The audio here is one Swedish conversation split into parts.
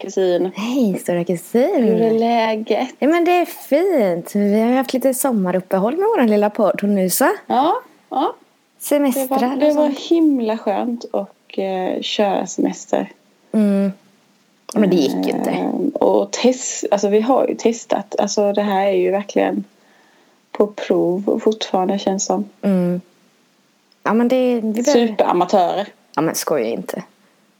kusin. Hej stora Hur är kusin. läget? Ja men det är fint. Vi har haft lite sommaruppehåll med vår lilla podd så. Ja, ja. Det Semestrar var, och det var himla skönt att eh, köra semester. Mm. Men det gick ju inte. Ehm, och test, alltså vi har ju testat. Alltså det här är ju verkligen på prov fortfarande känns som. Mm. Ja men det... Vi behöver... Superamatörer. Ja men skoja inte.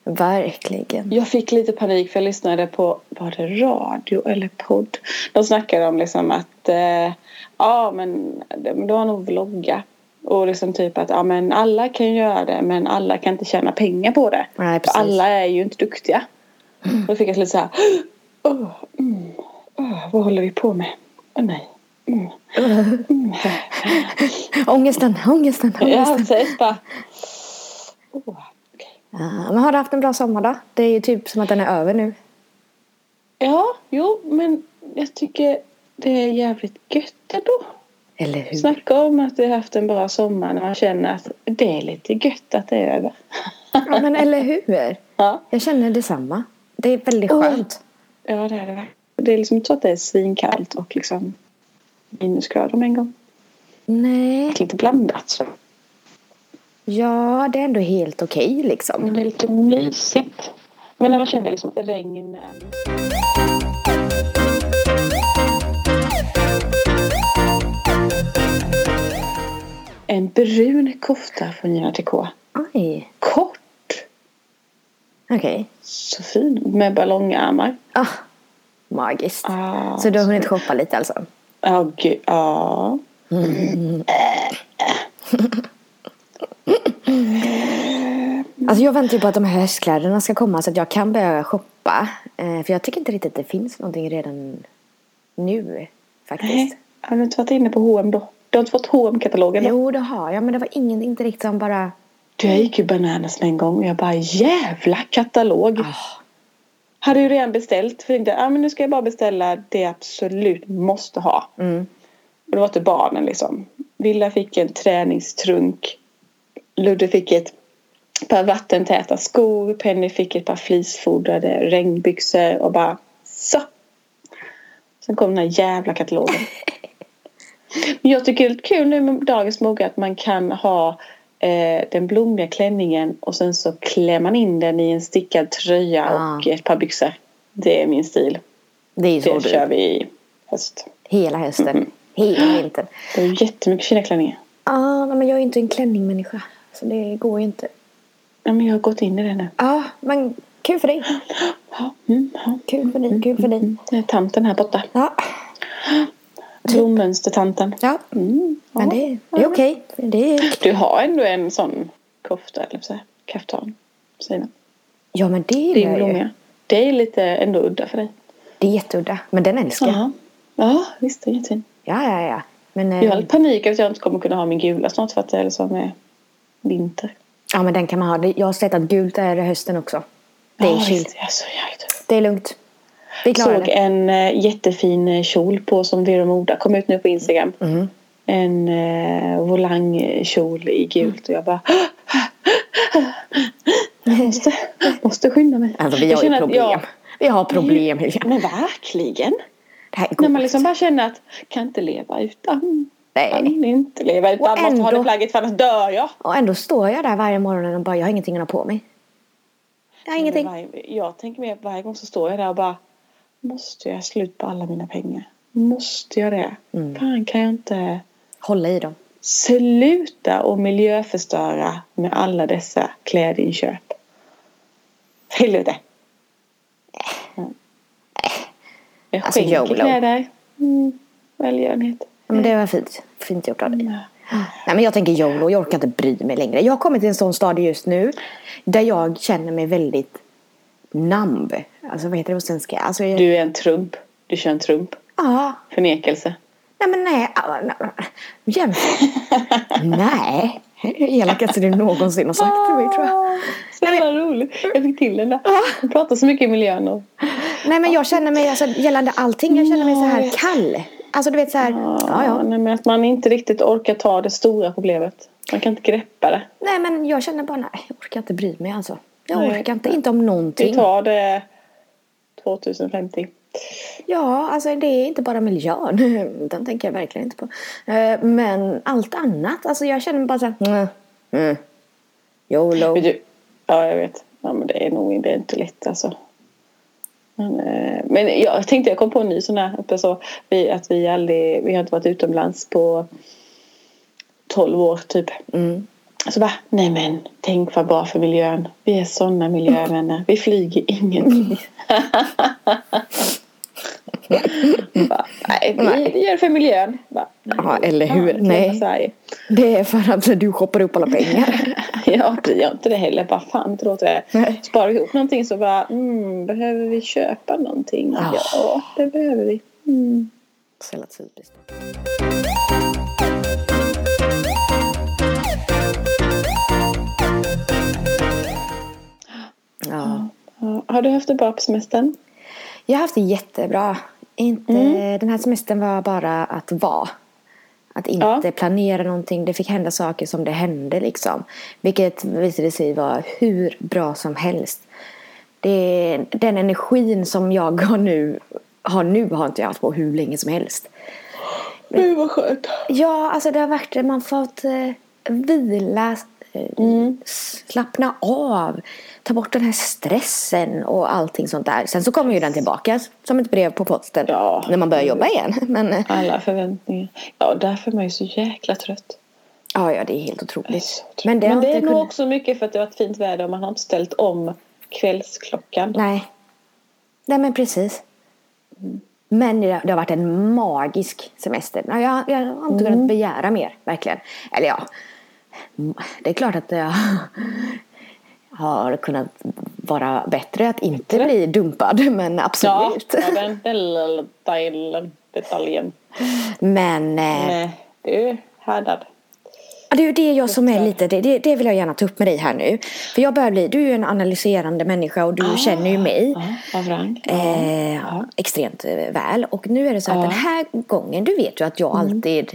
Verkligen. Jag fick lite panik för jag lyssnade på, var det radio eller podd? De snackade om liksom att, eh, ja men det var nog vlogga. Och liksom typ att, ja men alla kan göra det men alla kan inte tjäna pengar på det. Nej, För precis. alla är ju inte duktiga. Och då fick jag lite så här, åh, mm, åh, vad håller vi på med? Åh nej. Mm. Ångesten, ångesten, Ja, ångesten. precis bara. Ja, men har du haft en bra sommar då? Det är ju typ som att den är över nu. Ja, jo men jag tycker det är jävligt gött ändå. Eller hur? Snacka om att vi har haft en bra sommar när man känner att det är lite gött att det är över. Ja men eller hur? Ja, Jag känner detsamma. Det är väldigt skönt. ja det är det verkligen. Det är liksom inte så att det är svinkallt och liksom minusgrader med en gång. Nej. Lite blandat så. Ja, det är ändå helt okej Men liksom. det är lite mysigt. Men när man känner liksom regn En brun kofta från Gina TK. Oj. Kort. Okej. Så fin. Med ballongärmar. Ah, magiskt. Ah, Så du har hunnit shoppa lite alltså? Ja, gud. Ja. Alltså jag väntar ju på att de här höstkläderna ska komma så att jag kan börja shoppa. Eh, för jag tycker inte riktigt att det finns någonting redan nu faktiskt. Nej. Har du inte varit inne på H&M då? Du har inte fått hm katalogen då? Jo, det har jag. Men det var ingen, inte riktigt som bara... Du, jag gick ju bananas med en gång och jag bara jävla katalog. Ah. Hade ju redan beställt. För jag tänkte, ah, men nu ska jag bara beställa det jag absolut måste ha. Mm. Och det var till barnen liksom. Villa fick en träningstrunk. Ludde fick ett par vattentäta skor. Penny fick ett par fleecefodrade regnbyxor och bara så. Sen kom den här jävla katalogen. Men jag tycker det är kul nu med dagens mode att man kan ha eh, den blommiga klänningen och sen så klär man in den i en stickad tröja Ah. och ett par byxor. Det är min stil. Det är så Det du. kör vi i höst. Hela hösten. Hela vintern. Det är jättemycket fina klänningar. Ja, men jag är inte en klänningmänniska. Så det går ju inte. Ja, men jag har gått in i det nu. Ja, men kul för dig. Ja, mm, ja. Kul för dig, kul för dig. Mm. Det är tanten här borta. Ja, Blommönstertanten. ja. Mm, ja. men det, det är okej. Det är... Du har ändå en sån kofta, eller så här, kaftan. Säger man. Ja, men det gillar jag ju. Det är lite ändå udda för dig. Det är jätteudda. Men den älskar jag. Ja, ja visst. Det är jättefint. Ja, ja, ja. Men, Jag har lite panik att jag inte kommer kunna ha min gula snart för att det är liksom är vinter. ja, men den kan man ha. Jag har sett att gult är i hösten också. Det är ja, chill. är så Det är lugnt. Vi såg det. en äh, jättefin eh, kjol på som Vera Moda kom ut nu på Instagram. Mm. En äh, volangkjol i gult och jag bara måste, måste skynda mig. Alltså, vi har ju problem. jag- Vi har problem, Helena. Men verkligen. Det här När man liksom bara känner att kan inte leva utan. Nej. Kan inte leva utan. Och Måste ha det ändå- plagget för annars dör jag. Och ändå står jag där varje morgon och bara, jag har ingenting att ha på mig. Jag har ingenting. Varje, jag tänker mer varje gång så står jag där och bara. Måste jag slut på alla mina pengar? Måste jag det? Mm. Fan kan jag inte Hålla i dem. sluta och miljöförstöra med alla dessa klädinköp? Helvete. Mm. Jag Alltså, skänker YOLO. kläder. Mm. Välgörenhet. Men det var fint. Fint gjort av dig. Nej, men jag tänker YOLO. Jag orkar inte bry mig längre. Jag har kommit till en sån stadie just nu. Där jag känner mig väldigt numb. Alltså vad heter det på svenska? Alltså, jag, Du är en trump. Du kör en trump. Ja. Förnekelse. Nej men nej. ah, nej. Elakaste du någonsin har sagt till mig tror jag. Så jävla roligt. Jag fick till den där. Jag pratar så mycket i miljön och... Nej men jag känner mig alltså, gällande allting. Jag känner mig så här kall. Alltså du vet så här. Ja ja. Nej, men att man inte riktigt orkar ta det stora problemet. Man kan inte greppa det. Nej men jag känner bara nej. Jag orkar inte bry mig alltså. Jag Nej. orkar inte. Inte om Vi någonting. tar det, 2050. Ja, alltså det är inte bara miljön. Den tänker jag verkligen inte på. Eh, Men allt annat. Alltså jag känner bara så här. Mm, mm. YOLO. Du, ja, jag vet. Ja, men det är nog det är inte lätt alltså. Men, eh, men jag tänkte jag kom på en ny sån uppe så vi, att vi aldrig, vi har inte varit utomlands på 12 år typ. Mm. Så bara, nej men tänk vad bra för miljön. Vi är sådana miljövänner. Vi flyger ingenting. bara, nej, vi, vi gör det för miljön. Bara, Ja, eller hur? Det Nej. Det är för att du shoppar upp alla pengar. Ja, det gör inte det heller. Bara fan låter det. Nej. Sparar vi ihop någonting så bara, mm, behöver vi köpa någonting? Ah. Ja, det behöver vi. Mm. Jävla typiskt. Ja. Ja, Har du haft det bra på semestern? Jag har haft det jättebra. Inte, Mm. Den här semestern var bara att vara. Att inte Ja. planera någonting. Det fick hända saker som det hände liksom. Vilket visade sig vara hur bra som helst. Det, den energin som jag har nu, har nu har inte jag haft på hur länge som helst. Gud vad skönt. Ja, alltså det har varit, man har fått eh, vila, Mm. slappna av, ta bort den här stressen och allting sånt där. Sen så kommer ju den tillbaka som ett brev på posten Ja. när man börjar jobba igen. Men eh, Alla förväntningar. Ja, därför är man ju så jäkla trött. ja, ja, det är helt är otroligt. så trött. Men det Men det är nog kunnat- också mycket för att det har varit fint väder och man har inte ställt om kvällsklockan. Nej. Nej, men precis. Men det, har varit en magisk semester. Jag, jag har inte kunnat begära mer, verkligen. Eller ja, det är klart att jag har kunnat vara bättre att inte Bättre? bli dumpad. Men absolut. ja, den, den detaljen- detaljen. Men eh, du är härdad. Det är ju det jag som är lite, det, det, vill jag gärna ta upp med dig här nu. För jag börjar bli, du är en analyserande människa och du känner ju mig. Rang. Eh, Ja. Extremt väl. Och nu är det så att Ja. den här gången, du vet ju att jag alltid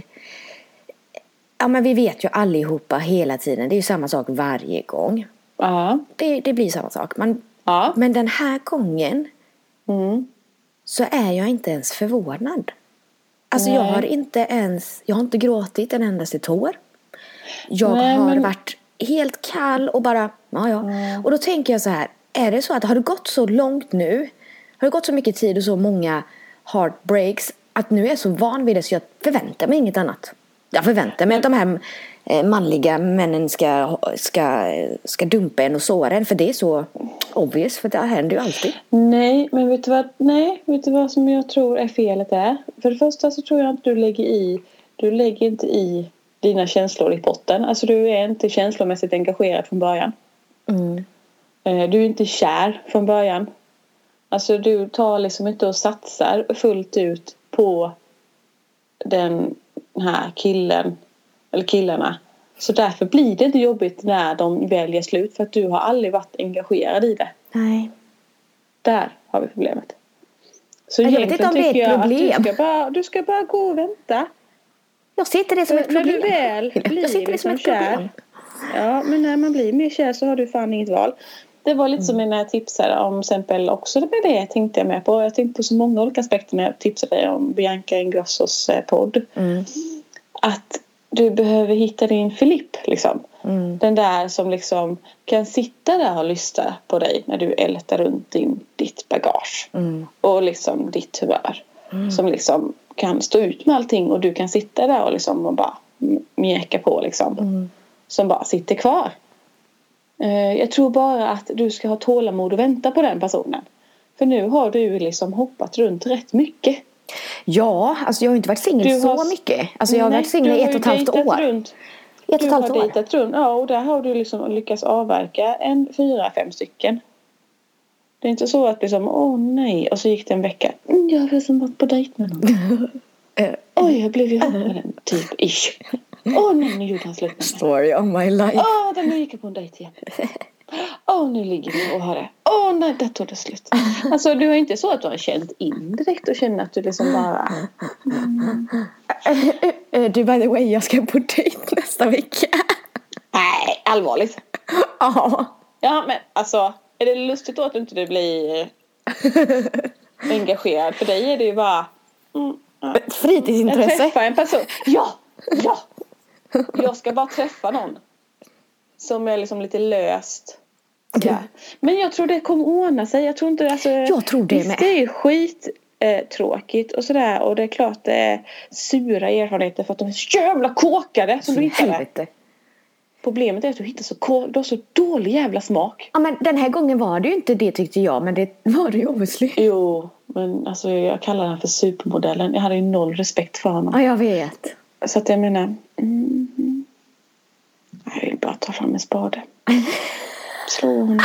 Ja men vi vet ju allihopa hela tiden, det är ju samma sak varje gång. Ja. Det, det blir samma sak. Man, Ja. Men den här gången Mm. så är jag inte ens förvånad. Alltså jag har inte ens, jag har inte gråtit en endaste tår. Jag Nej, har men- varit helt kall och bara, ja ja. Och då tänker jag så här, är det så att har det gått så långt nu, har det gått så mycket tid och så många heartbreaks att nu är jag så van vid det så jag förväntar mig inget annat. Jag förväntar mig att de här eh, manliga männen ska, ska, ska dumpa en och såra en för det är så obvious för det händer ju alltid. Nej, men vet du, vad, nej, vet du vad som jag tror är felet är? För det första så tror jag att du lägger i, du lägger inte i dina känslor i potten. Alltså du är inte känslomässigt engagerad från början. Mm. Eh, Du är inte kär från början. Alltså du tar liksom inte och satsar fullt ut på den här killen eller killarna. Så därför blir det inte jobbigt när de väljer slut för att du har aldrig varit engagerad i det. Nej. Där har vi problemet. Så Jag vet inte om det är ett jag problem. Du ska, bara, du ska bara gå och vänta. Jag inte det som ett För när problem. du väl jag blir ser inte det som liksom ett problem. kär. Ja, men när man blir mer kär så har du fan inget val. Det var lite som mina tipsare om exempel också med det tänkte jag med på. Jag tänkte på så många olika aspekter när jag tipsade dig om Bianca Ingrossos eh, podd. Mm. Att du behöver hitta din Filipp liksom. Mm. Den där som liksom kan sitta där och lyssna på dig när du ältar runt din, ditt bagage. Mm. Och liksom ditt humör. Som liksom kan stå ut med allting och du kan sitta där och liksom och bara mjäka på liksom. Mm. Som bara sitter kvar. Eh, Jag tror bara att du ska ha tålamod och vänta på den personen. För nu har du liksom hoppat runt rätt mycket. Ja, alltså jag har inte varit singel Du så har- mycket. Alltså jag har Nej, varit singel du i har ett och ett halvt år. Runt. Ett och Du ett halvt har år. dejtat runt. Ja, och där har du liksom lyckats avverka en fyra, fem stycken. Det är inte så att liksom, åh nej, och så gick det en vecka. Mm, jag har liksom varit på dejt med någon. Oj, jag blev ihop med den, typ ish. Åh nej, nu gjorde han slut med mig. Story of my life. Åh, den nu gick jag på en dejt igen. Åh, nu ligger vi och har det. Åh nej, där tog det slut. Alltså du är inte så att du har känt in direkt och känner att du liksom bara... Eh, Du by the way, jag ska på dejt nästa vecka. Nej, allvarligt. Ja. Ja, men alltså, är det lustigt då att inte det blir engagerad. För dig är det ju bara mm, ja. Ett jag fritidsintresse. träffar en person. Ja! Ja! Jag ska bara träffa någon. Som är liksom lite löst. sådär. Men jag tror det kommer ordna sig. Jag tror inte alltså, Jag tror det visst, med. det är skit eh, tråkigt och sådär och det är klart det är sura erfarenheter för att de är så jävla kåkade som du hittade. Helvete. Problemet är att du hittar så, du har så dålig jävla smak. Ja, men den här gången var det ju inte det tyckte jag, men det var det ju obviously. Jo, men alltså jag kallar den för supermodellen. Jag hade ju noll respekt för honom. Ja, jag vet. Så att jag menar... Mm, jag vill bara ta fram en spade. Slå honom.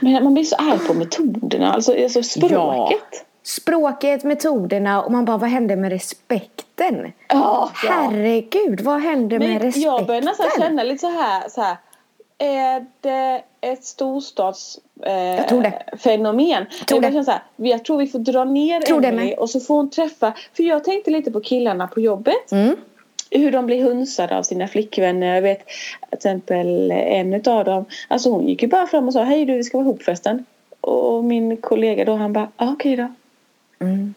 Men man blir så arg på metoderna, alltså, alltså språket. Språket, metoderna och man bara, vad hände med respekten? Ja, ja. Herregud, vad hände med respekten? jag börjar nästan känna lite så här, så här. Är det ett storstads eh, Jag tror det. fenomen? Jag, tror det. känna så här, jag tror vi får dra ner Tror det Emily med. och så får hon träffa. För jag tänkte lite på killarna på jobbet. Mm. hur de blir hunsade av sina flickvänner. Jag vet till exempel en utav dem. Alltså hon gick ju bara fram och sa hej du vi ska vara ihop förresten. Och min kollega då han bara ah, okej då. Mm.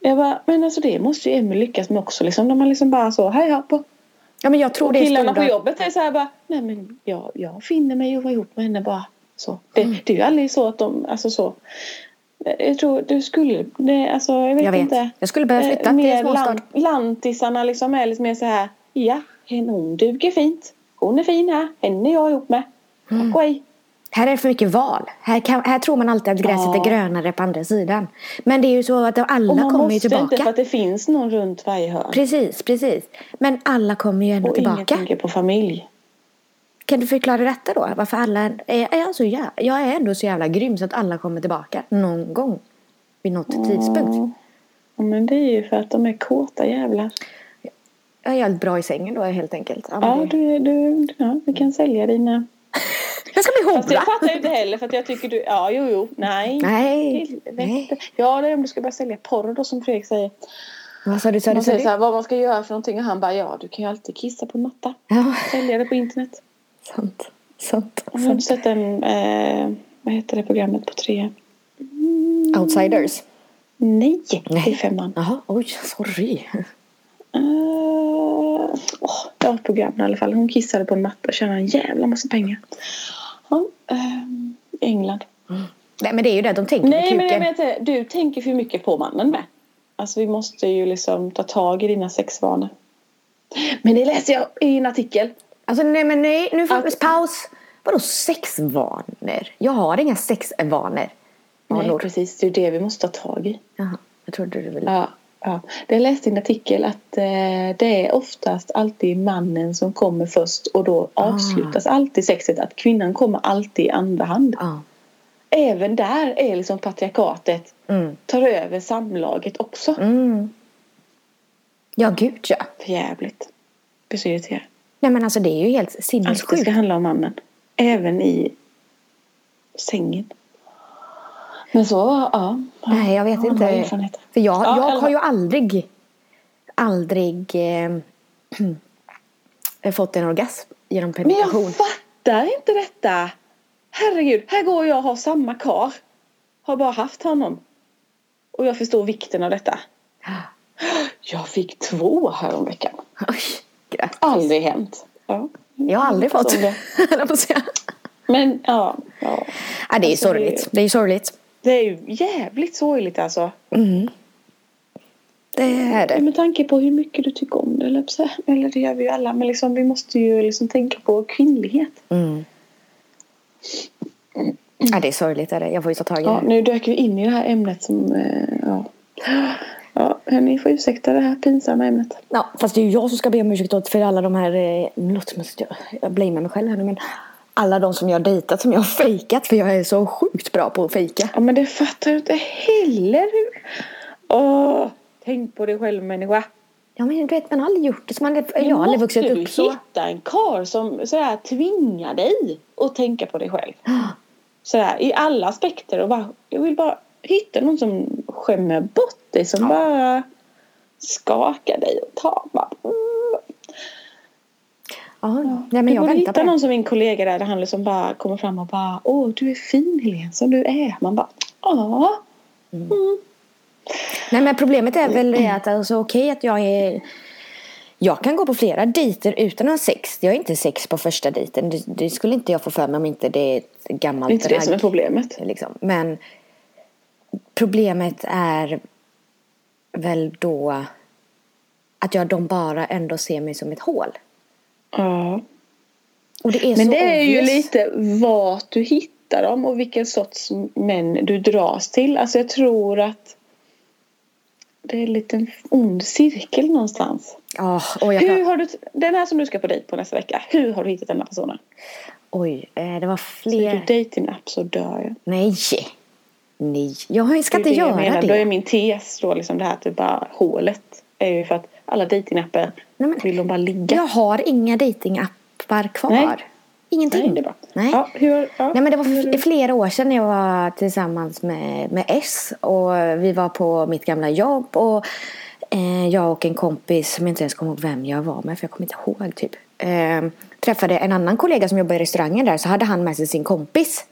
Jag bara men alltså det måste ju Emmy lyckas med också liksom. De har liksom bara så hej hopp. Och Ja, men jag tror och det killarna på jobbet är så här bara nej men jag, jag finner mig att vara ihop med henne bara. Så. Det, Mm. det är ju aldrig så att de, alltså så. Jag tror du skulle, det, alltså jag vet, Jag vet. inte. Jag skulle behöva flytta Eh, till mer en småstad. lan- Lantisarna liksom är lite mer så här. Ja, hon duger fint. Hon är fin här. Henne är jag ihop med. Mm. Tack och. Här är det för mycket val. Här, kan, här tror man alltid att gräset Ja. är grönare på andra sidan. Men det är ju så att alla Och man kommer ju måste tillbaka. inte för att det finns någon runt varje hörn. Precis, precis. Men alla kommer ju ändå och ingen tillbaka. tänker på familj. Kan du förklara detta då? Varför alla är, är jag, så jävla, jag är ändå så jävla grym så att alla kommer tillbaka någon gång. Vid något tidspunkt. Ja, men det är ju för att de är kåta jävlar. Jag är jävligt bra i sängen då helt enkelt. Ja, Ja, du, du, ja, vi kan sälja dina. Jag ska bli Fast jag hora! fattar ju inte heller för att jag tycker du, ja jo jo, nej. Nej. Nej. Ja, det är om du ska börja sälja porr då som Fredrik säger. Vad sa du? Sa du, Man sa säger du? så här, vad man ska göra för någonting och han bara, ja du kan ju alltid kissa på en matta. Ja, Sälja det på internet. Sant. Sant. Har du inte sett en, eh, vad heter det programmet på tre? Outsiders. Nej, det Nej. är femman. Jaha, oj, sorry. Uh, oh, det var ett program i alla fall. Hon kissade på en matta och tjänade en jävla massa pengar. Ja, ehm, England. Nej men det är ju det, de tänker Nej men jag menar du tänker för mycket på mannen med. Alltså vi måste ju liksom ta tag i dina sexvanor. Men det läser jag i en artikel. Alltså nej men nej, nu får vi Att- paus. Vadå sexvanor? Jag har inga sexvanor. Nej Vanor. precis, det är det vi måste ta tag i. Jaha, jag trodde du ville. Ja, ja. Det jag läste i en artikel att eh, det är oftast alltid mannen som kommer först och då Ah. avslutas alltid sexet. Att kvinnan kommer alltid i andra hand. Ja. Även där är liksom patriarkatet Mm. tar över samlaget också. Mm. Ja gud ja. För jävligt. Irriterad. Nej men alltså det är ju helt Allt sinnessjukt. ska handla om mannen. Även i sängen. Men så, ja. Nej jag vet Ja, inte. För jag, Ja, jag eller- har ju aldrig, aldrig eh, fått en orgasm genom Men penetration. jag fattar inte detta. Herregud, här går jag och har samma kar. Har bara haft honom. Och jag förstår vikten av detta. Jag fick två häromveckan. Oj, grattis. Aldrig hänt. Ja. Jag har aldrig fått. Det. Men ja, ja. ja, det är Alltså, sorgligt. Det är sorgligt. Det är ju jävligt sorgligt alltså. Mm. Det är det. Med tanke på hur mycket du tycker om det. Eller, det gör vi ju alla. Men liksom, vi måste ju liksom tänka på kvinnlighet. Mm. Ja, det är sorgligt. Är det. Jag får ju ta tag i Ja, det. nu dök vi in i det här ämnet som... Eh, ja. Ja, ni får ursäkta det här pinsamma ämnet. Ja, fast det är ju jag som ska be om ursäkt för alla de här... Eh, som att jag, blamear mig själv här nu men alla de som jag dejtat som jag har fejkat för jag är så sjukt bra på att fejka. Ja, men det fattar du inte heller. Åh, tänk på dig själv människa. Ja men du vet man har aldrig gjort det. Så man, jag har aldrig vuxit måste upp du så. hitta en karl som sådär tvingar dig att tänka på dig själv. Sådär, i alla aspekter. Och bara, jag vill bara hitta någon som skämmer bort dig. Som bara skakar dig och tar. Bara, mm. Ja, nej, du men jag borde väntar hitta på det. någon som min kollega där, där han liksom bara kommer fram och bara Åh, du är fin Helene som du är. Man bara Ja. Nej men problemet är väl det att alltså, okej att jag är jag kan gå på flera dejter utan att ha sex. Jag är inte sex på första dejten. Det, det skulle inte jag få för mig om inte det är ett gammalt Det är inte det som är problemet. Liksom. Men problemet är väl då att jag, de bara ändå ser mig som ett hål. Ja. Och det är Men så det är ju lite vart du hittar dem och vilken sorts män du dras till. Alltså jag tror att det är en liten ond cirkel någonstans. Ja, och jag Hur kan... har du, den här som du ska på dejt på nästa vecka, hur har du hittat den här personen? Oj, eh, det var fler... du datingapp så dör jag. Nej! Nej, jag ska inte det jag göra menar. det. Då är min tes då liksom det här att det bara hålet är ju för att alla datingappar vill de bara ligga. Jag har inga datingappar kvar. Nej. Ingenting. Nej, det är bra. Nej. Ja, hur, ja. Nej men det var flera år sedan jag var tillsammans med, med S och vi var på mitt gamla jobb och eh, jag och en kompis som jag inte ens kommer ihåg vem jag var med för jag kommer inte ihåg typ. Eh, träffade en annan kollega som jobbar i restaurangen där så hade han med sig sin kompis.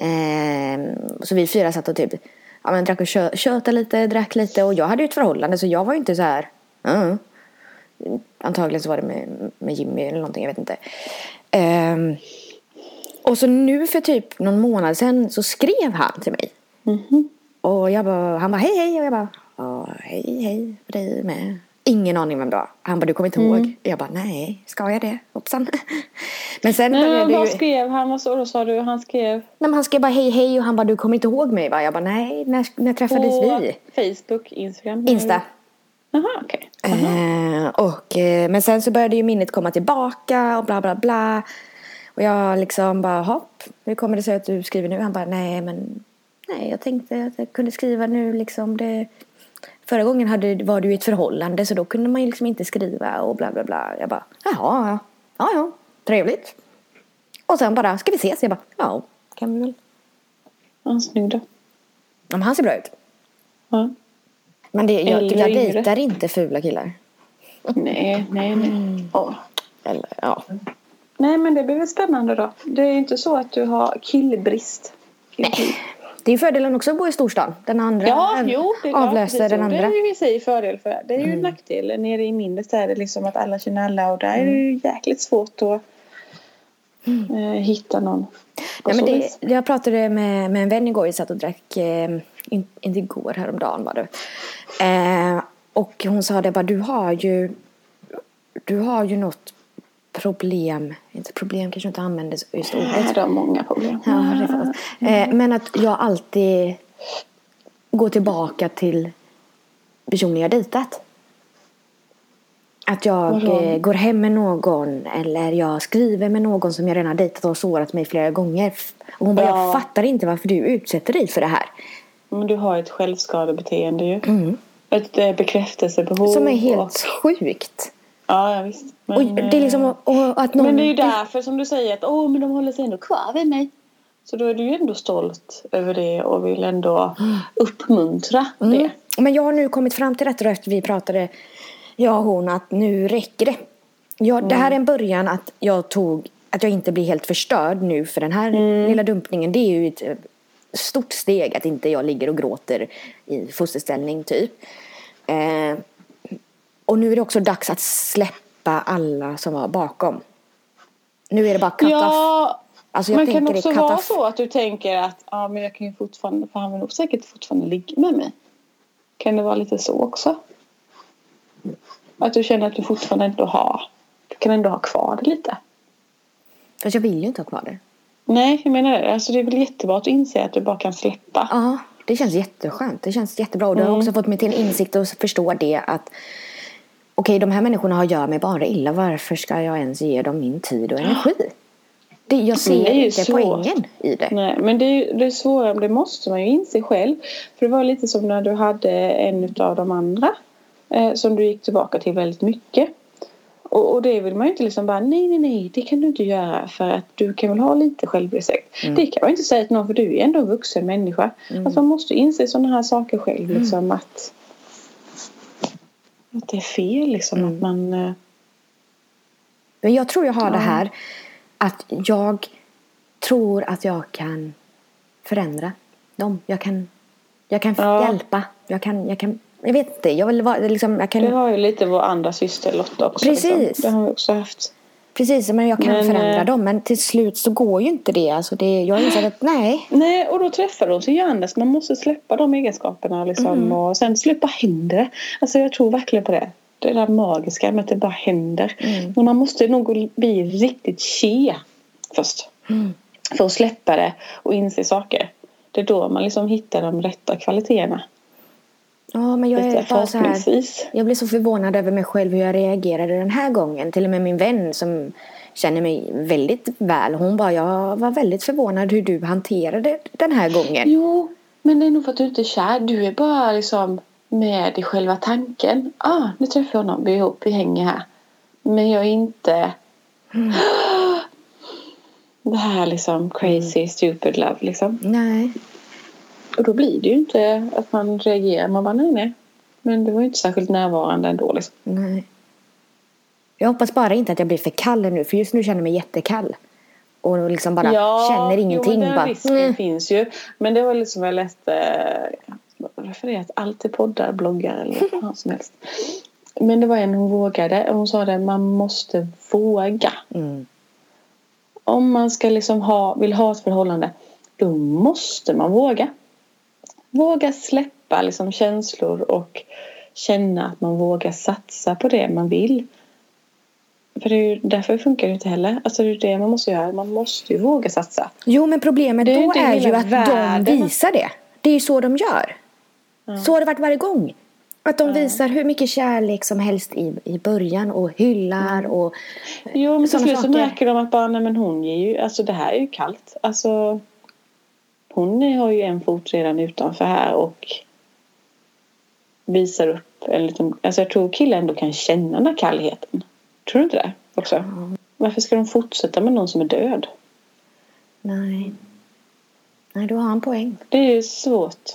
Eh, så vi fyra satt och typ ja, men drack och kö- tjötade lite, drack lite och jag hade ju ett förhållande så jag var ju inte så här. "Mm." Antagligen så var det med, med Jimmy eller någonting, jag vet inte. Ehm, och så nu för typ någon månad sedan så skrev han till mig. Mhm. Och jag bara, han bara hej hej och jag bara hej hej för dig med. Ingen aning vem det var. Han bara du kommer inte Mm. ihåg? Jag bara nej, ska jag det? Hoppsan. Men sen Nej, började vad ju... skrev han? Vad så, då sa du? Han skrev Nej, men han skrev bara hej hej och han bara du kommer inte ihåg mig va? Jag bara nej, när, när träffades på vi? Facebook, Instagram? Insta. Eh, och, eh, men sen så började ju minnet komma tillbaka och bla bla bla. Och jag liksom bara hopp, hur kommer det sig att du skriver nu? Han bara nej men nej jag tänkte att jag kunde skriva nu liksom. Det, förra gången hade, var du i ett förhållande så då kunde man ju liksom inte skriva och bla bla bla. Jag bara jaha ja, ja ja, trevligt. Och sen bara ska vi ses? Jag bara ja, kan vi väl. Han snygg då. Ja, men han ser bra ut. Ja. Men det, jag, Äldre, jag yngre? dejtar inte fula killar. Nej, nej, nej. Mm. Åh. Eller ja. Nej, men det blir väl spännande då. Det är inte så att du har killbrist. Nej. Det är fördelen också att bo i storstan. Den andra Ja, en- jo, det är klart. avlöser precis. den andra. Det är ju i sig fördel för. Det är ju en nackdel nere i mindre städer liksom att alla känner alla och där är det ju jäkligt svårt att eh, hitta någon. Nej, men det, jag pratade med, med en vän igår. Vi satt och drack, eh, in, inte igår, häromdagen var det. Eh, och hon sa det bara, du har ju, du har ju något problem, inte problem kanske inte använder just ordet. Det har många problem. Ja, eh, men att jag alltid går tillbaka till personer jag dejtat. Att jag eh, går hem med någon eller jag skriver med någon som jag redan har dejtat och sårat mig flera gånger. Och hon bara, Ja. jag fattar inte varför du utsätter dig för det här. Men du har ett självskadebeteende ju. Mm. Ett eh, bekräftelsebehov. Som är och- helt sjukt. Ja, ja visst. Men, Och det är liksom eh, och att någon... men det är ju därför som du säger att Åh, men de håller sig ändå kvar vid mig. Så då är du ju ändå stolt över det och vill ändå uppmuntra det. Mm. Men jag har nu kommit fram till detta då efter vi pratade, jag och hon, att nu räcker det. Jag, Det här är en början att jag tog, att jag inte blir helt förstörd nu för den här lilla dumpningen. Det är ju ett eh, stort steg att inte jag ligger och gråter i fosterställning typ. Eh, och nu är det också dags att släppa alla som var bakom. Nu är det bara off. Ja, Alltså men kan det också vara så att du tänker att ja, men jag kan ju fortfarande, för han vill nog säkert fortfarande ligga med mig. Kan det vara lite så också? Att du känner att du fortfarande ändå har, du kan ändå ha kvar det lite. Fast jag vill ju inte ha kvar det. Nej, jag menar det. Alltså det är väl jättebra att inse att du bara kan släppa. Ja, det känns jätteskönt. Det känns jättebra. Och det har också fått mig till en insikt och förstå det att okej, de här människorna gör mig bara illa. Varför ska jag ens ge dem min tid och energi? Det, jag ser det inte svårt. poängen i det. Nej, men det är, det är svårare, det måste man ju inse själv. För det var lite som när du hade en av de andra eh, som du gick tillbaka till väldigt mycket. Och, och det vill man ju inte liksom bara nej, nej, nej, det kan du inte göra för att du kan väl ha lite självrespekt. Det kan man inte säga till någon för du är ändå en vuxen människa. Att man måste inse sådana här saker själv liksom att, att det är fel liksom att man eh, Men jag tror jag har det här att jag tror att jag kan förändra. dem. Jag kan, jag kan Ja. hjälpa. Jag kan, jag kan, jag vet inte. Jag vill vara, liksom, jag kan, Det har ju lite vår andra syster Lotta också. Precis. Liksom. Det har vi också haft. Precis, men jag kan Men, förändra eh, dem. Men till slut så går ju inte det. Alltså det jag insett att nej. Nej, och då träffar de sig Anders. Man måste släppa de egenskaperna liksom. Mm. Och sen släppa händer. Alltså jag tror verkligen på det. Det där magiska med att det bara händer. Mm. Och man måste nog bli riktigt che först. Mm. För att släppa det och inse saker. Det är då man liksom hittar de rätta kvaliteterna. Ja, men jag är bara så här. Jag blev så förvånad över mig själv hur jag reagerade den här gången. Till och med min vän som känner mig väldigt väl. Hon bara, jag var väldigt förvånad hur du hanterade den här gången. Jo, men det är nog för att du inte är kär. Du är bara liksom med i själva tanken. Ah, nu träffar jag honom. Vi är ihop, vi hänger här. Men jag är inte... Det här liksom crazy, stupid love liksom. Nej. Och då blir det ju inte att man reagerar. Man bara nej, nej. Men det var ju inte särskilt närvarande ändå liksom. Nej. Jag hoppas bara inte att jag blir för kall nu. För just nu känner jag mig jättekall. Och liksom bara känner ingenting. Jo, den bara, risken mm. finns ju. Men det var liksom jag läste jag har refererat allt till poddar, bloggar eller vad som helst. Men det var en hon vågade. Hon sa det, man måste våga. Mm. Om man ska liksom ha, vill ha ett förhållande, då måste man våga. Våga släppa liksom känslor och känna att man vågar satsa på det man vill. För det är ju, därför funkar det inte heller. Alltså det är det man måste göra. Man måste ju våga satsa. Jo, men problemet är då är ju att världen. de visar det. Det är ju så de gör. Så har det varit varje gång. Att de visar hur mycket kärlek som helst i, i början och hyllar och Jo, men till slut så märker de att bara, nej men hon ger ju, alltså det här är ju kallt. Alltså hon har ju en fot redan utanför här och visar upp en liten, alltså jag tror killen ändå kan känna den här kallheten. Tror du inte det också? Varför ska de fortsätta med någon som är död? nej. Nej, du har en poäng. Det är ju svårt.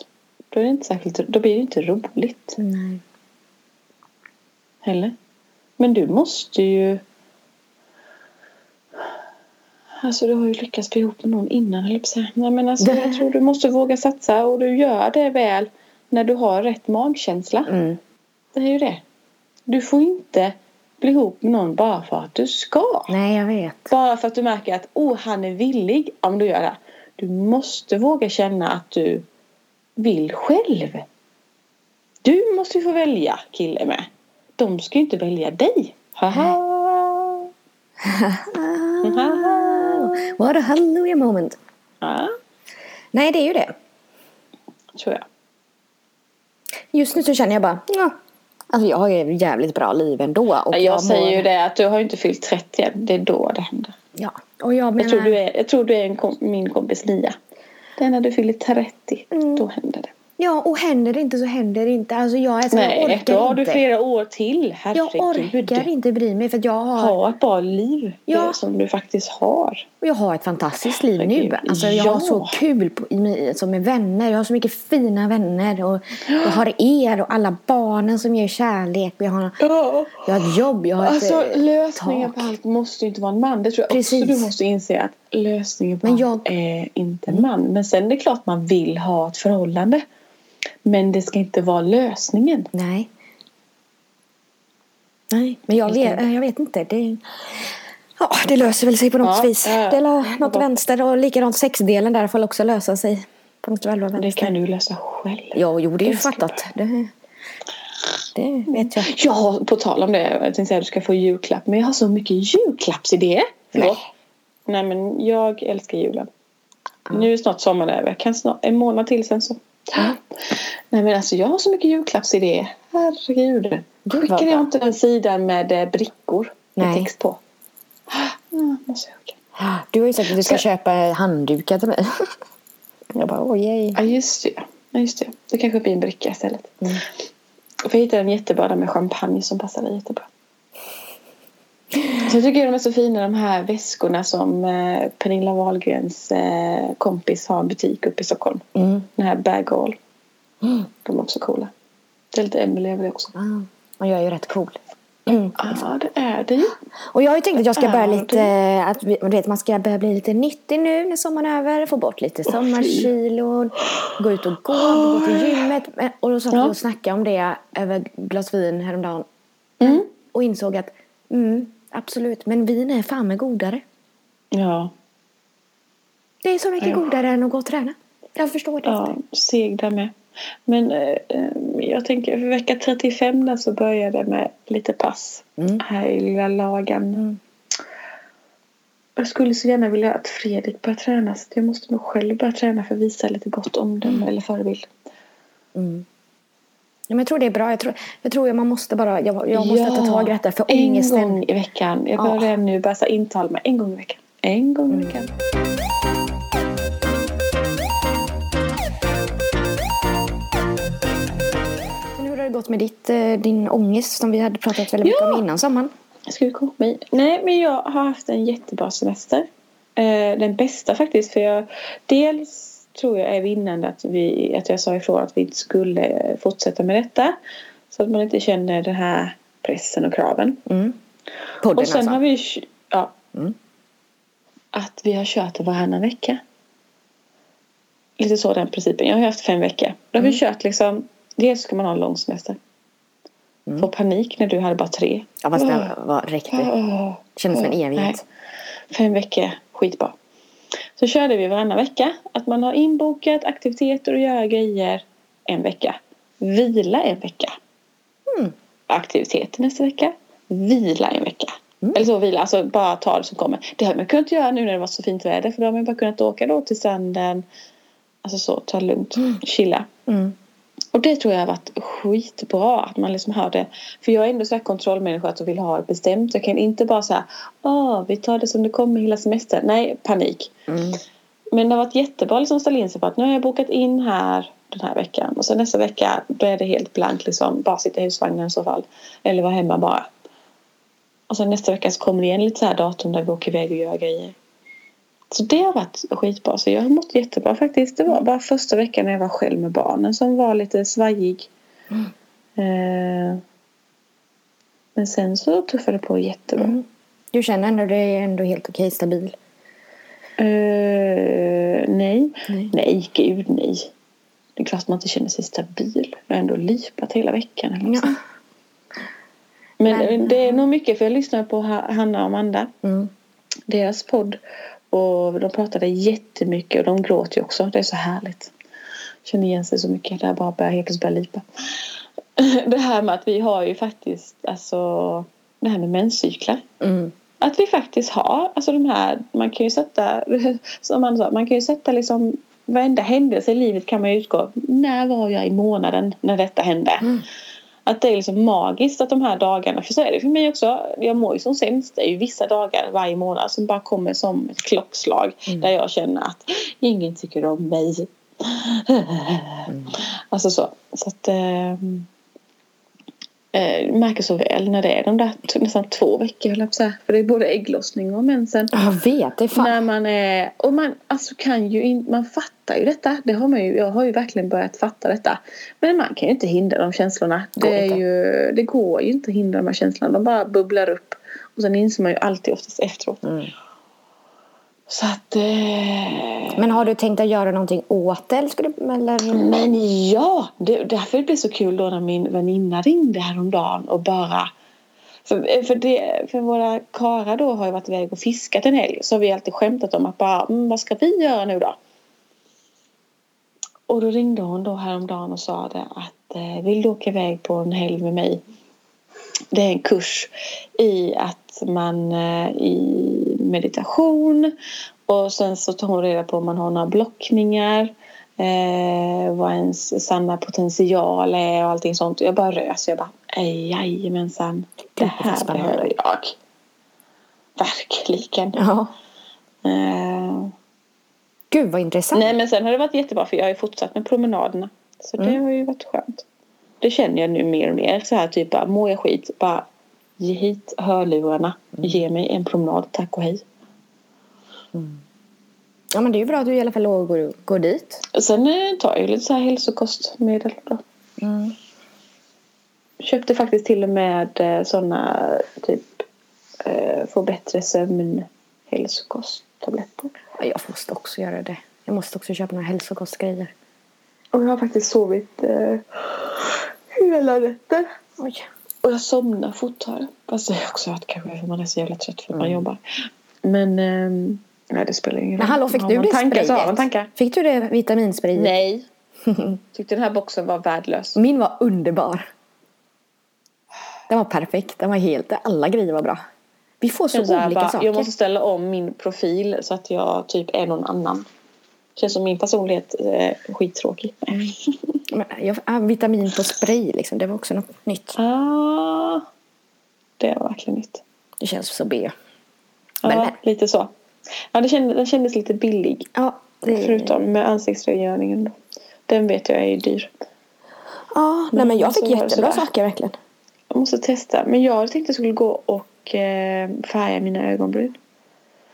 Då, är det inte särskilt, då blir det inte roligt Nej. heller. Men du måste ju Alltså du har ju lyckats bli ihop med någon innan höll jag. Nej men alltså jag tror du måste våga satsa och du gör det väl när du har rätt magkänsla. Mm. Det är ju det. Du får inte bli ihop med någon bara för att du ska. Nej, jag vet. Bara för att du märker att oh, han är villig. Ja men då gör det. Du måste våga känna att du vill själv. Du måste ju få välja kille med. De ska ju inte välja dig. Haha. Haha. What a hallelujah moment. Ja, Nej, det är ju det. tror jag. Just nu så känner jag bara, ja. Alltså jag har ju ett jävligt bra liv ändå. Och Jag, mår- säger ju det att du har ju inte fyllt 30 än. Det är då det händer. Ja, och jag menar... Jag tror du är, jag tror du är en kom, min kompis Lia. Det är när du fyller 30. Då händer det. Ja, och händer det inte så händer det inte. Alltså jag, alltså, jag Nej, orkar då har inte. du flera år till. Jag Herregud. orkar inte bry mig för att jag har, Ha ett bra liv. Ja. Det som du faktiskt har. och jag har ett fantastiskt liv nu. Herregud, Alltså jag har ja. så kul på, som med vänner. Jag har så mycket fina vänner. Och jag har er och alla barnen som ger kärlek. Jag har, Ja. jag har ett jobb. Jag har Alltså ett eh, lösningen tak. på allt måste inte vara en man. Det tror jag Precis. också du måste inse att lösningen på Men allt jag- är inte en man. Men sen är det klart man vill ha ett förhållande. Men det ska inte vara lösningen. Nej. Nej, men jag vet, jag vet inte. Det, ja, det löser väl sig på något Ja, vis. ja. Det är något vänster och likadant sexdelen där får också lösa sig. På något väl och Det vänster. kan du lösa själv. Ja, jo, det är ju fattat. Det, det vet jag. Ja, på tal om det. Jag tänkte säga att du ska få julklapp. Men jag har så mycket julklappsidéer. Nej. Nej, men jag älskar julen. Nu är snart sommaren över. Kan snart, en månad till sen så. Nej men alltså jag har så mycket julklappsidéer. Herregud. vad Skickade jag inte den sidan med eh, brickor med Nej. text på? Mm, måste jag. Du har ju sagt att du ska Så- köpa handdukar till mig. Jag bara, oj, oj. Ja just det. Ja, just det. Det kanske blir en bricka istället. Mm. För jag hittade en jättebra med champagne som passar dig jättebra. Jag tycker de är så fina de här väskorna som eh, Pernilla Wahlgrens eh, kompis har en butik uppe i Stockholm. Mm. Den här Bag All. Mm. De är också coola. Det är lite Emelie över det också. Och jag är ju rätt cool. Ja, det är det ju. Och jag har ju tänkt att jag ska Ja, börja det- lite, att du vet, man ska börja bli lite nyttig nu när sommaren är över. Få bort lite sommarkilon. Gå ut och gå, gå till gymmet. Och då satt vi Ja. och snackade om det över glas vin häromdagen. Mm. Och insåg att, mm, absolut, men vin är fan med godare. Ja, Det är så mycket Ja. godare än att gå och träna. Jag förstår det ja inte. seg där med. Men eh, jag tänker för vecka 35 där så börjar det med lite pass. Mm. Här i lilla lagan. Mm. Jag skulle så gärna vilja att Fredrik börjar träna. Så jag måste nog själv börja träna för att visa lite gott omdöme eller förebild. Mm. Ja, men jag tror det är bra. Jag tror, jag tror man måste bara, jag, jag måste ta tag i detta för ångesten. En gång i veckan. Jag börjar Ja. nu här intala mig. En gång i veckan. En gång Mm. i veckan. Men hur har det gått med ditt, eh, din ångest som vi hade pratat väldigt mycket Ja. om innan sommaren? Ska vi komma i? Nej, men jag har haft en jättebra semester. Eh, den bästa faktiskt. För jag, dels tror jag är vinnande att, vi, att jag sa ifrån att vi inte skulle fortsätta med detta. Så att man inte känner den här pressen och kraven. Mm. Podden och sen alltså. har vi ja, Mm. att vi har kört varannan vecka. Lite så den principen. Jag har haft fem veckor. Då har vi kört liksom. Dels ska man ha en lång semester. Mm. Få panik när du hade bara tre. Ja fast det var, räckte. Åh. Kändes som en Åh, evighet. nej. Fem veckor, skitbra. Så körde vi varannan vecka. Att man har inbokat aktiviteter och göra grejer en vecka. Vila en vecka. Mm. Aktiviteter nästa vecka. Vila en vecka. Mm. Eller så vila, alltså bara ta det som kommer. Det har man kunnat göra nu när det var så fint väder. För då har man bara kunnat åka då till stranden. Alltså så, ta det lugnt, chilla. Mm. Och det tror jag har varit skitbra att man liksom har det. För jag är ändå så här kontrollmänniska att jag vill ha det bestämt. Jag kan inte bara säga Åh, vi tar det som det kommer hela semestern. Nej, panik. Mm. Men det har varit jättebra liksom att ställa in sig på att nu har jag bokat in här den här veckan. Och sen nästa vecka då är det helt blankt liksom. Bara sitta i husvagnen i så fall. Eller vara hemma bara. Och sen nästa vecka så kommer det igen lite så här datum där vi åker iväg och gör grejer. Så det har varit skitbra. Så jag har mått jättebra faktiskt. Det var bara första veckan när jag var själv med barnen som var lite svajig. Eh, men sen så tuffade det på jättebra. Mm. Du känner ändå är ändå helt okej stabil? Eh, nej. Nej. nej, gud nej. Det är klart man inte känner sig stabil. Jag har ändå lipat hela veckan. Eller Ja. ja. Men, Men- det är nog mycket för jag lyssnar på Ha- Hanna och Amanda. Mm. Deras podd. Och de pratade jättemycket och de gråter ju också. Det är så härligt. Känner igen sig så mycket. Där bara börjar helt plötsligt börja lipa. Det här med att vi har ju faktiskt alltså det här med menscyklar. Mm. Att vi faktiskt har, alltså de här, man kan ju sätta, som man sa, man kan ju sätta liksom varenda händelse i livet kan man ju utgå, när var jag i månaden när detta hände? Mm. Att det är liksom magiskt att de här dagarna, för så är det för mig också, jag mår ju som sämst, det är ju vissa dagar varje månad som bara kommer som ett klockslag Mm. där jag känner att ingen tycker om mig. Alltså så. Så att ehm, eh, märker så väl när det är de där nästan två veckor höll jag säga. För det är både ägglossning och mensen. Jag vet, det är fan. När man är, och man alltså kan ju in, man fattar ju detta. Det har man ju, jag har ju verkligen börjat fatta detta. Men man kan ju inte hindra de känslorna. Går Det, är inte. ju, det går ju inte att hindra de här känslorna. De bara bubblar upp. Och sen inser man ju alltid oftast efteråt. Mm. Så att... Eh, Men har du tänkt att göra någonting åt det? Eller? Ska du, eller? Men ja, det, därför det blev så kul då när min väninna ringde häromdagen och bara för, för, det, för våra karar då har ju varit iväg och fiskat en helg så har vi alltid skämtat om att bara, mm, vad ska vi göra nu då? Och då ringde hon då häromdagen och sa det att eh, vill du åka iväg på en helg med mig? Det är en kurs i att man eh, i meditation och sen så tar hon reda på om man har några blockningar eh, vad ens sanna potential är och allting sånt. Jag bara rös. Jag bara, "Ej, jajamensan. Det här behöver jag. Verkligen. Ja. Eh, Gud vad intressant. nej men sen har det varit jättebra för jag har ju fortsatt med promenaderna. Så det Mm. har ju varit skönt. Det känner jag nu mer och mer. Så här typ bara, mår jag skit, bara ge hit hörlurarna. Mm. Ge mig en promenad, tack och hej. Ja men det är ju bra att du i alla fall går, går dit. Sen eh, tar jag lite så här hälsokostmedel då. Mm. köpte faktiskt till och med eh, såna typ eh, få bättre sömn hälsokosttabletter. Ja, Jag måste också göra det. Jag måste också köpa några hälsokostgrejer. Och jag har faktiskt sovit eh, hela natten. Oj. Och jag somnar fortare. Fast det är också att kanske för man är så jävla trött för att man Mm. jobbar. Men ehm, nej, det spelar ingen Men hallå, fick Har du det tankar så har man sprayet? tankar. Fick du det vitaminsprayet? Nej. Tyckte den här boxen var värdelös. Min var underbar. Den var perfekt. Den var helt... Alla grejer var bra. Vi får så, Så olika bara, saker. jag måste ställa om min profil så att jag typ är någon annan. Känns som min personlighet är skittråkig. Jag, vitamin på spray liksom. Det var också något nytt. Ah, det var verkligen nytt. Det känns så B. Ja, Men- lite så. Ja, det kändes, den kändes lite billig. Ja, det... Förutom med ansiktsrengöringen. då. Den vet jag är dyr. Ja, nej, men jag fick jättebra saker verkligen. Jag måste testa. Men jag tänkte jag skulle gå och eh, färga mina ögonbryn.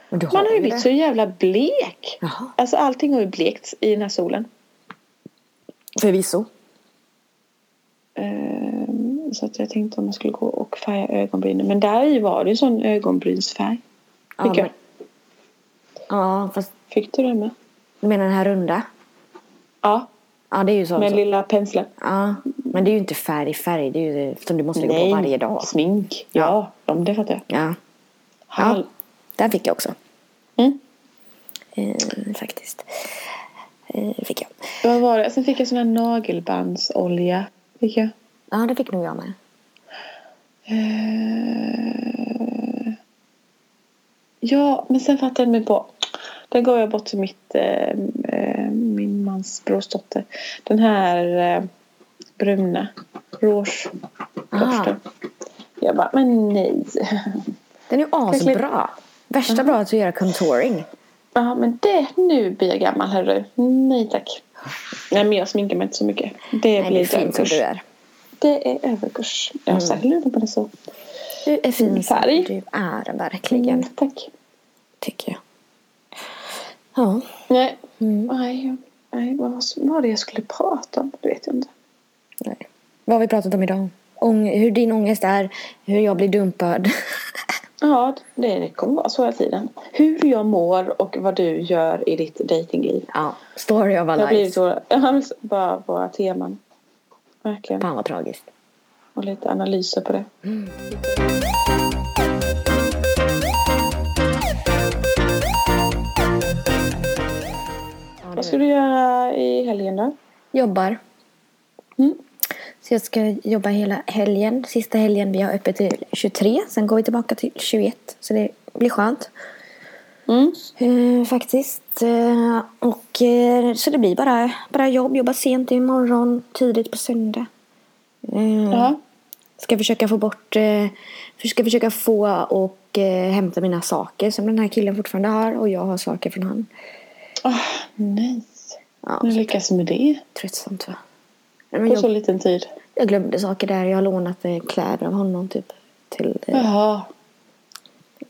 Du Man har ju blivit så jävla blek. Jaha. Alltså allting har ju blekt i den här solen. Förvisso. Ehm, så att jag tänkte om jag skulle gå och färga ögonbrynen. Men där i var det ju sån ögonbrynsfärg. Ja, Fick jag. men, ja, fast Fick du det med? du menar den här runda? Ja, Ja, det är ju så. med så. lilla penseln. Ja, men det är ju inte färg färg. Det är ju som du måste gå på varje dag. smink. Ja, de, det fattar jag. Ja, Hall. den fick jag också. Mm. Eh, faktiskt. Eh, fick jag. Vad var det? Sen fick jag sån här nagelbandsolja. Fick jag. Ja, det fick nog jag med. Eh, ja, men sen fattade jag mig på. Den gav jag bort till mitt, eh, eh, min mans brorsdotter. Den här eh, bruna rouge borsten. Jag bara, men nej. Den är ju asbra. Värsta bra att göra contouring. Ja, men det, nu blir jag gammal hörru. Nej tack. Nej, men jag sminkar mig inte så mycket. Det Nej, det blir är fint som överkurs. du är. Det är överkurs. Jag har säkert lurat på det så. Du är fin Färg. du är verkligen. Mm, tack. Tycker jag. Ja. Nej, Mm. nej, nej vad, vad var det jag skulle prata om? Det vet jag inte. Nej. Vad har vi pratat om idag? Ång- hur din ångest är, hur jag blir dumpad. Ja, det, kommer vara så hela tiden. Hur jag mår och vad du gör i ditt datingliv. ja, story of Det a har blivit life. våra, bara våra teman. Verkligen. Fan vad tragiskt. Och lite analyser på det. Vad ska du göra i helgen då? Jobbar. Mm. Så jag ska jobba hela helgen. Sista helgen vi har öppet till 23. Sen går vi tillbaka till 21. Så det blir skönt. Mm. Eh, faktiskt. Eh, och, eh, så det blir bara, bara jobb. Jobba sent imorgon, tidigt på söndag. Eh, Ja. Ska försöka få bort, eh, ska försöka få och eh, hämta mina saker som den här killen fortfarande har. Och jag har saker från han. Ah, nej. Ja, Hur lyckas du med det? tröttsamt va? Men På så jag, liten tid? jag glömde saker där. Jag har lånat eh, kläder av honom typ. Till, eh, Jaha.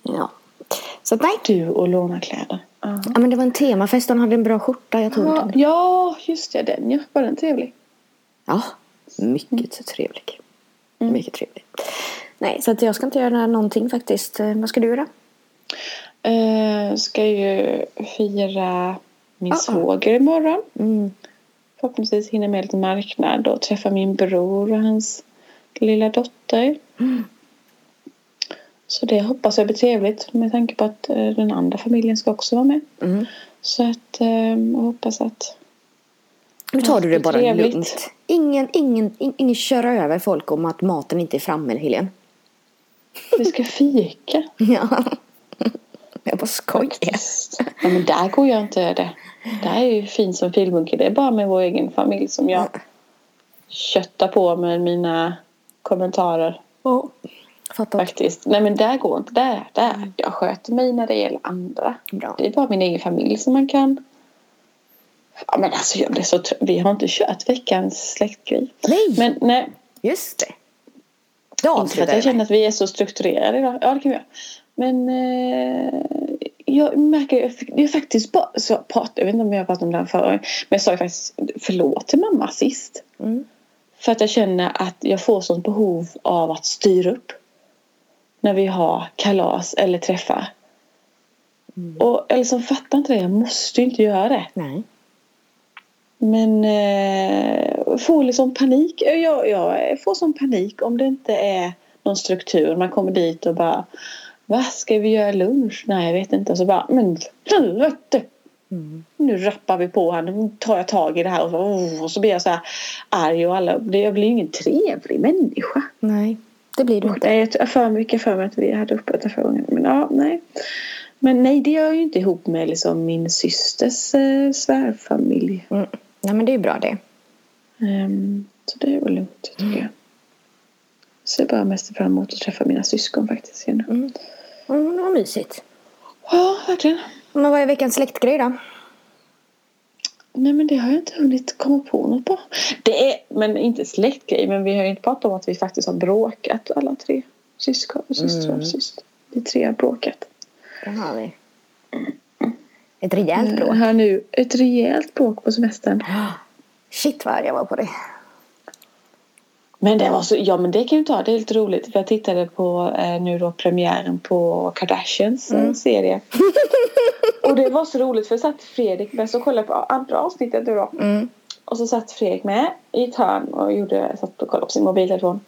ja. Så att, nej. Du och låna kläder. Ja. Ja, men det var en temafest han hade en bra skjorta. Jag tog Ja, den. ja, just det. Den ja. Var den trevlig? Ja, mycket trevlig. Mm. Mycket trevlig. Nej, så att jag ska inte göra någonting faktiskt. Eh, Vad ska du göra? Eh, ska ju fira min Ah, ah. svåger imorgon. Mm. Förhoppningsvis hinna med lite marknad och träffa min bror och hans lilla dotter. Mm. Så det hoppas jag blir trevligt med tanke på att eh, den andra familjen ska också vara med. Mm. Så att eh, jag hoppas att Nu tar du det bara Trevligt. lugnt. Ingen, ingen, ing- ingen köra över folk om att maten inte är framme, Helene. vi ska fika. Ja. Jag bara skojar. Ja, men där går jag inte det. Där är ju fint som filmunke. Det är bara med vår egen familj som jag köttar på med mina kommentarer. Ja. Fattat. Faktiskt. Nej men där går inte. Där, där. Jag sköter mig när det gäller andra. Bra. Det är bara min egen familj som man kan... Ja men alltså jag blir så trött. Vi har inte kört veckans släktgrej. Nej, Men nej. just det. Det Inte för att jag känner att vi är så strukturerade idag. Ja det kan vi göra. Men eh, jag märker jag, jag faktiskt bara så pratar, jag vet inte om jag pratat om det här förut. Men jag sa ju faktiskt förlåt till mamma sist. mm. För att jag känner att jag får sånt behov av att styra upp. När vi har kalas eller träffar. Och jag liksom fattar inte det. Jag måste ju inte göra det. Nej. Men eh, får liksom panik. Jag, jag får sån panik om det inte är någon struktur. Man kommer dit och bara Vad ska vi göra lunch? Nej jag vet inte. Och så bara Men helvete! Mm. Nu rappar vi på här. Nu tar jag tag i det här. Och så, oh, och så blir jag så här arg och alla. Jag blir ju ingen trevlig människa. Nej, det blir du inte. det är för mycket för mig att vi hade uppe det förra gången. Men ja, nej. Men nej, det gör jag ju inte ihop med liksom min systers eh, svärfamilj. Mm. Nej, men det är ju bra det. Ehm, så det är väl lugnt tycker jag. Ser bara mest fram emot att träffa mina syskon faktiskt igen. Mm. Mm, det var mysigt. Ja, verkligen. Men vad är veckans släktgrej då? Nej men det har jag inte hunnit komma på något på. Det är, men inte släktgrej, men vi har ju inte pratat om att vi faktiskt har bråkat alla tre. Syskon och systrar och syster. Vi tre har bråkat. Det har vi. Ett rejält bråk. Jag har nu ett rejält bråk på semestern. Shit vad jag var på dig. Men det var så, ja men det kan ju ta, det är lite roligt för jag tittade på eh, nu då premiären på Kardashians eh, serie. och det var så roligt för jag satt Fredrik med så kollade på andra avsnittet nu då. Mm. Och så satt Fredrik med i ett hörn och gjorde, satt och kollade på sin mobiltelefon.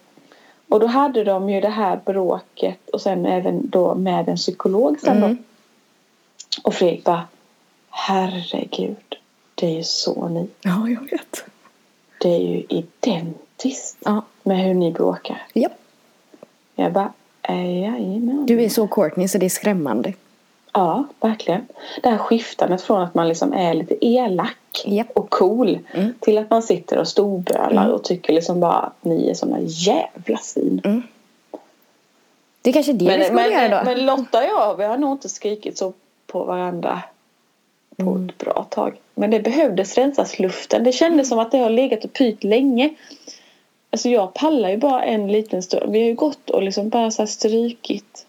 Och då hade de ju det här bråket och sen även då med en psykolog sen då. Mm. Och Fredrik bara Herregud, det är ju så ni. Ja, jag vet. Det är ju identiskt Ja. med hur ni bråkar. ja. Jag bara, jajamän. Du är så Courtney så det är skrämmande. Ja, verkligen. Det här skiftandet från att man liksom är lite elak Japp. och cool Mm. till att man sitter och storbölar Mm. och tycker liksom bara att ni är såna jävla svin. Det är kanske det vi Men, skulle göra då. men, men Lotta och jag, vi har nog inte skrikit så på varandra på Mm. ett bra tag. Men det behövdes rensas luften. Det kändes som att det har legat och pyrt länge. Alltså jag pallar ju bara en liten stund. Vi har ju gått och liksom bara så strykit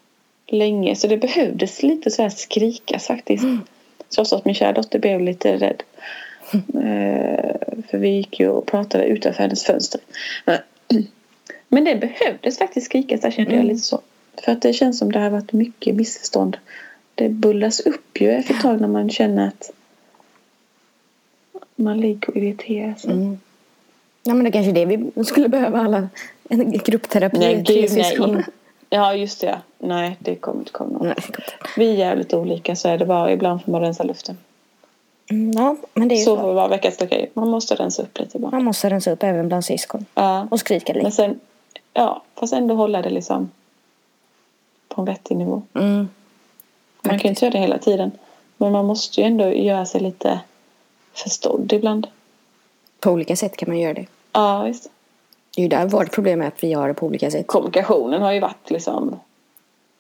länge. Så det behövdes lite så här skrikas faktiskt. Mm. Trots att min kära dotter blev lite rädd. Eh, för vi gick ju och pratade utanför hennes fönster. Men- Men det behövdes faktiskt skrikas. Där kände jag Mm. lite så. För att det känns som det har varit mycket missförstånd. Det bullas upp ju efter ett tag när man känner att man ligger och irriterar sig. Mm. Ja, men det är kanske är det vi skulle behöva alla. En gruppterapi. Nej, tre syskon. Ja, just det. Nej, det kommer inte komma någon. Nej. Vi är jävligt olika så är det bara. Ibland får man rensa luften. Mm, Ja, men det är ju Så så. får vara veckans okej. Man måste rensa upp lite bara. Man måste rensa upp även bland syskon. Ja. Och skrika Men lite. sen, ja, fast ändå hålla det liksom på en vettig nivå. Mm. Man kan ju inte göra det hela tiden. Men man måste ju ändå göra sig lite förstådd ibland. På olika sätt kan man göra det. Ja, visst. Det är ju där vårt problem är att vi gör det på olika sätt. Kommunikationen har ju varit liksom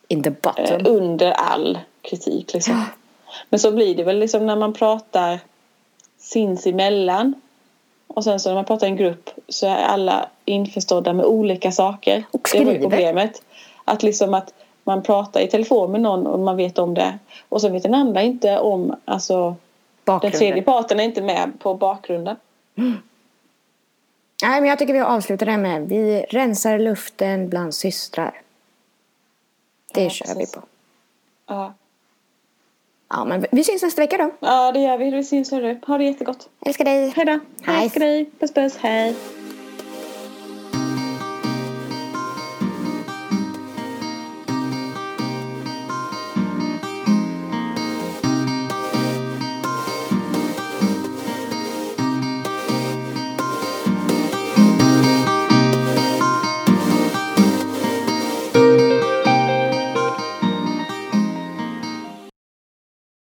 In the eh, bottom. under all kritik. Liksom. Men så blir det väl liksom när man pratar sinsemellan. Och sen så när man pratar i en grupp så är alla införstådda med olika saker. Och Det var ju skriver. problemet. Att liksom att man pratar i telefon med någon och man vet om det. Och så vet den andra inte om, alltså den tredje Bakgrunden. parten är inte med på bakgrunden. Nej, men jag tycker vi avslutar det med vi rensar luften bland systrar. Det Ja, kör precis. vi på. Ja, Ja, men vi syns nästa vecka då. ja det gör vi. Vi syns hörru. Ha det jättegott. Älskar dig. Hej då. Hej. Älskar dig. Puss puss. Hej.